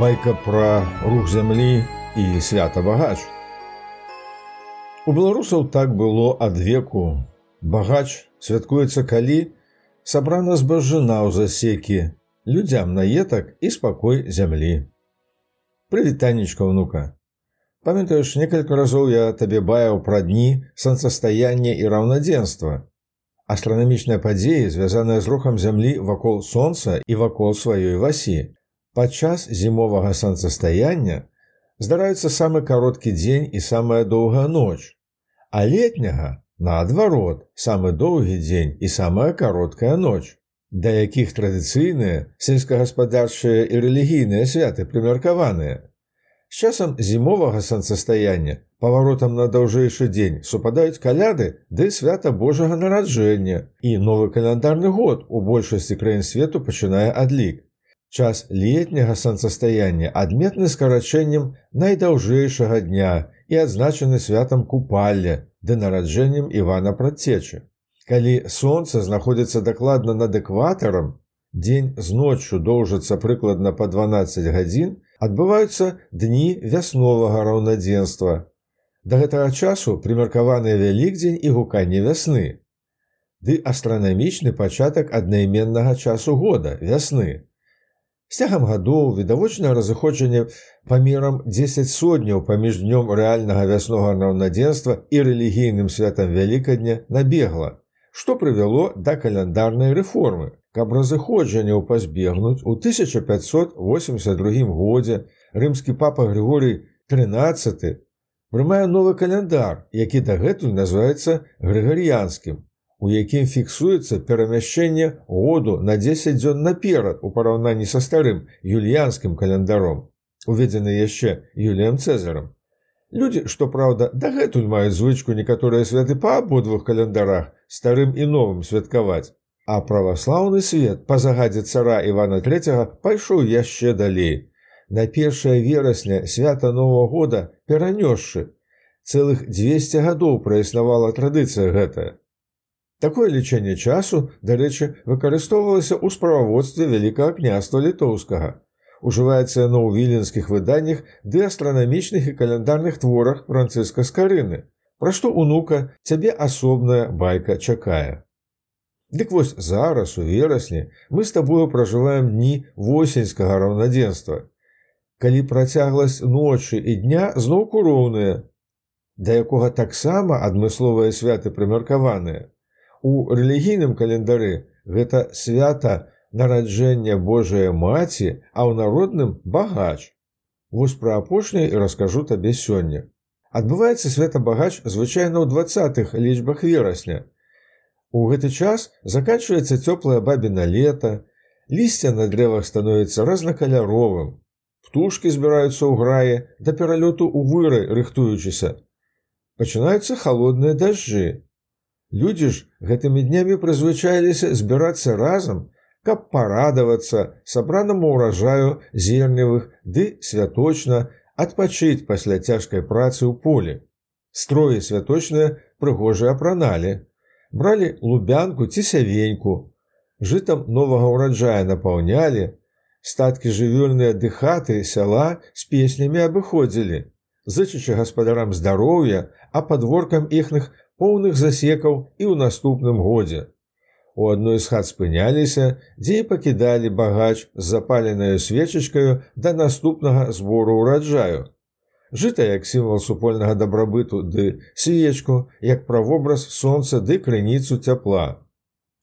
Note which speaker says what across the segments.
Speaker 1: байка пра рух зямлі і свята багач. У беларусаў так было ад веку. Багач святкуецца калі сабрана збажына ў засекі, людзям наетак і спакой зямлі. Прывітаннічка ўнука. Памятаеш, некалькі разоў я табе баяў пра дні сонцастаяння і раўнадзенства. Астранамічныя падзеі, звязаныя з рухам зямлі вакол сонца і вакол сваёй васі, Падчас зімовага сонцастаяння здараецца самы кароткі дзень і самая доўгая ноч, а летняга, наадварот, самы доўгі дзень і самая кароткая ноч, да якіх традыцыйныя сельскагаспадарчыя і рэлігійныя святы прымеркаваныя. З часам зімовага сонцастаяння паваротам на даўжэйшы дзень супадаюць каляды ды свята Божага нараджэння і новы каляндарны год у большасці краін свету пачынае адлік. Час летняга сонцастаяння адметны скарачэннем найдаўжэйшага дня і адзначаны святам купалля ды нараджэннем Івана Працечы. Калі сонца знаходзіцца дакладна над экватарам, дзень з ноччу доўжыцца прыкладна па 12 гадзін, адбываюцца дні вясновага раўнадзенства. Да гэтага часу прымеркаваныя вялікдзень і гуканне вясны. Ды астранамічны пачатак аднайменнага часу года вясны. З цягам гадоў відавочнае разыходжанне памерам 10 сотняў паміж днём рэальнага вяснога раўнадзенства і рэлігійным святам вялікадня набегла, што прывяло да каляндарнай рэформы. Каб разыходжанняў пазбегнуць у 1582 годзе рымскі папа Григорый 13 прымае новы каляндар, які дагэтуль называецца грыгарыянскім у якім фіксуецца перамяшчэнне году на 10 дзён наперад у параўнанні са старым юльянскім календаром, уведзены яшчэ Юліем Цезарам. Людзі, што праўда, дагэтуль маюць звычку некаторыя святы па абодвух календарах старым і новым святкаваць. А праваслаўны свет па загадзе цара Івана III пайшоў яшчэ далей. На першае верасня свята нового года перанёсшы. Цэлых 200 гадоў праіснавала традыцыя гэтая. Такое лічэнне часу, дарэчы, выкарыстоўвалася ў справаводстве вялікага княства літоўскага. Ужываецца яно ў віленскіх выданнях ды астранамічных і каляндарных творах францыска скарыны, пра што унука цябе асобная байка чакае. Дык вось зараз у верасні мы з табою пражываем дні восеньскага раўнадзенства. Калі працягласць ночы і дня зноўку роўныя, да якога таксама адмысловыя святы прымеркаваныя. У рэлігійным календары гэта свята нараджэння Божая маці, а ў народным багач. Вось пра апошняе і раскажу табе сёння. Адбываецца свята багач звычайна ў двах лічбах верасня. У гэты час заканчваецца цёплае бабіна лета, лісце на дрэвах становіцца разнакаляровым. Птушкі збіраюцца ў грае да пералёту ў выры рыхтуючыся. Пачынаюцца халодныя дажджы. Людзі ж гэтымі днямі прызвычаіліся збірацца разам, каб парадавацца сабранаму ўражаю зерневых ды святочна адпачыць пасля цяжкай працы ў полі. Строі святочныя прыгожыя апраналі, бралі лубянку ці сявеньку, жытам новага ўраджая напаўнялі, статкі жывёльныя дыхаты сяла з песнямі абыходзілі, зычачы гаспадарам здароўя, а падворкам іхных поўных засекаў і ў наступным годзе. У адной з хат спыняліся, дзе і пакідалі багач з запаленаю свечачкаю да наступнага збору ўраджаю. Жыта як сімвал супольнага дабрабыту ды свечку, як правобраз сонца ды крыніцу цяпла.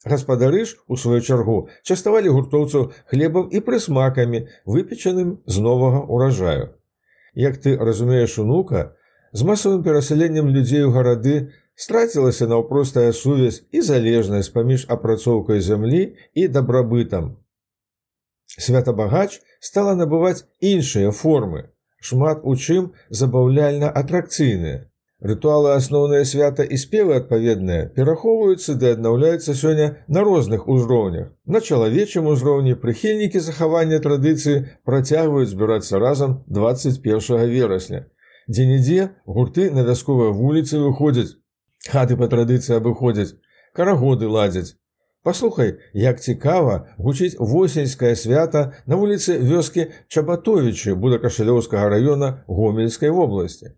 Speaker 1: Гаспадары ж, у сваю чаргу, частавалі гуртоўцаў хлебам і прысмакамі, выпечаным з новага ўражаю. Як ты разумееш унука, з масавым перасяленнем людзей у гарады страцілася наўпростая сувязь і залежнасць паміж апрацоўкай зямлі і дабрабытам. Святабагач стала набываць іншыя формы, шмат у чым забаўляльна атракцыйныя. Рытуалы асноўныя свята і спевы адпаведныя перахоўваюцца ды аднаўляюцца сёння на розных узроўнях. На чалавечым узроўні прыхільнікі захавання традыцыі працягваюць збірацца разам 21 верасня. Дзе-нідзе гурты на вясковыя вуліцы выходзяць Хаты па традыцыі абыходзяць, карагоды ладзяць. Паслухай, як цікава гучыць восеньскае свята на вуліцы вёскі Чабатовічы будакашалёўскага раёна гомельскай вобласці.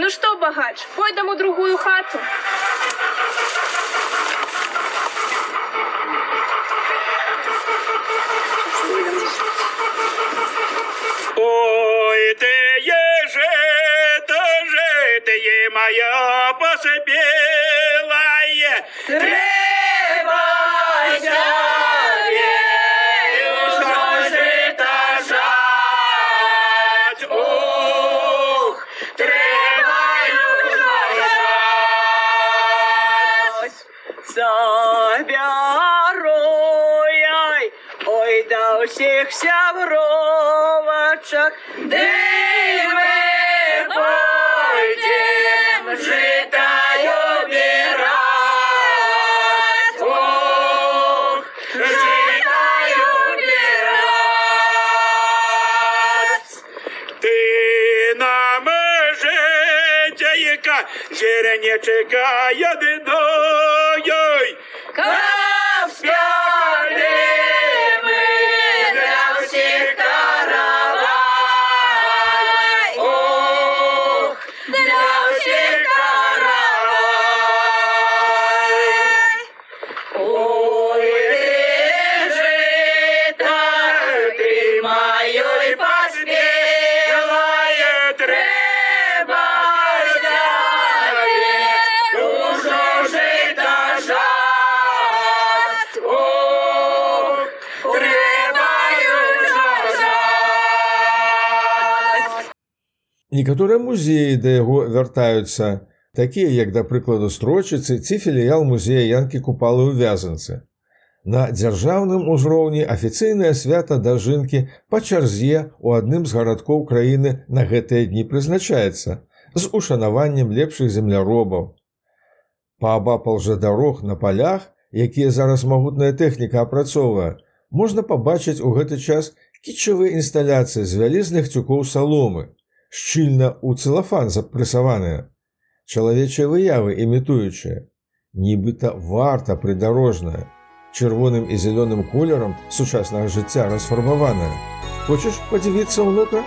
Speaker 2: Ну што, багач, пойдам у другую хату.
Speaker 3: Ой, ты еже, тоже ты моя посыпелая. Треба ўсіх сябровачак, Ды мы пойдем житаю бирать. Ох, житаю бирать. Ты нам житяйка, зеленечка ядиною, Как спяли
Speaker 1: Некаторыя музеі да яго вяртаюцца, такія як да прыкладу строчыцы ці філіял музея янкі купалы ў вязанцы. На дзяржаўным узроўні афіцыйнае свята дажынкі па чарзе ў адным з гарадкоў краіны на гэтыя дні прызначаецца з ушанаваннем лепшых земляробаў. Паабапал жа дарог на палях, якія зараз магутная тэхніка апрацоўвае, можна пабачыць у гэты час кічавыя інсталяцыі з вялізных цюкоў саломы, шчыльна ў цэлафан запрэсаваныя, чалавечыя выявы імітуючыя, нібыта варта прыдарожная, чырвоным і зялёным колерам сучаснага жыцця расфарбаваная. Хочаш падзівіцца ўнука?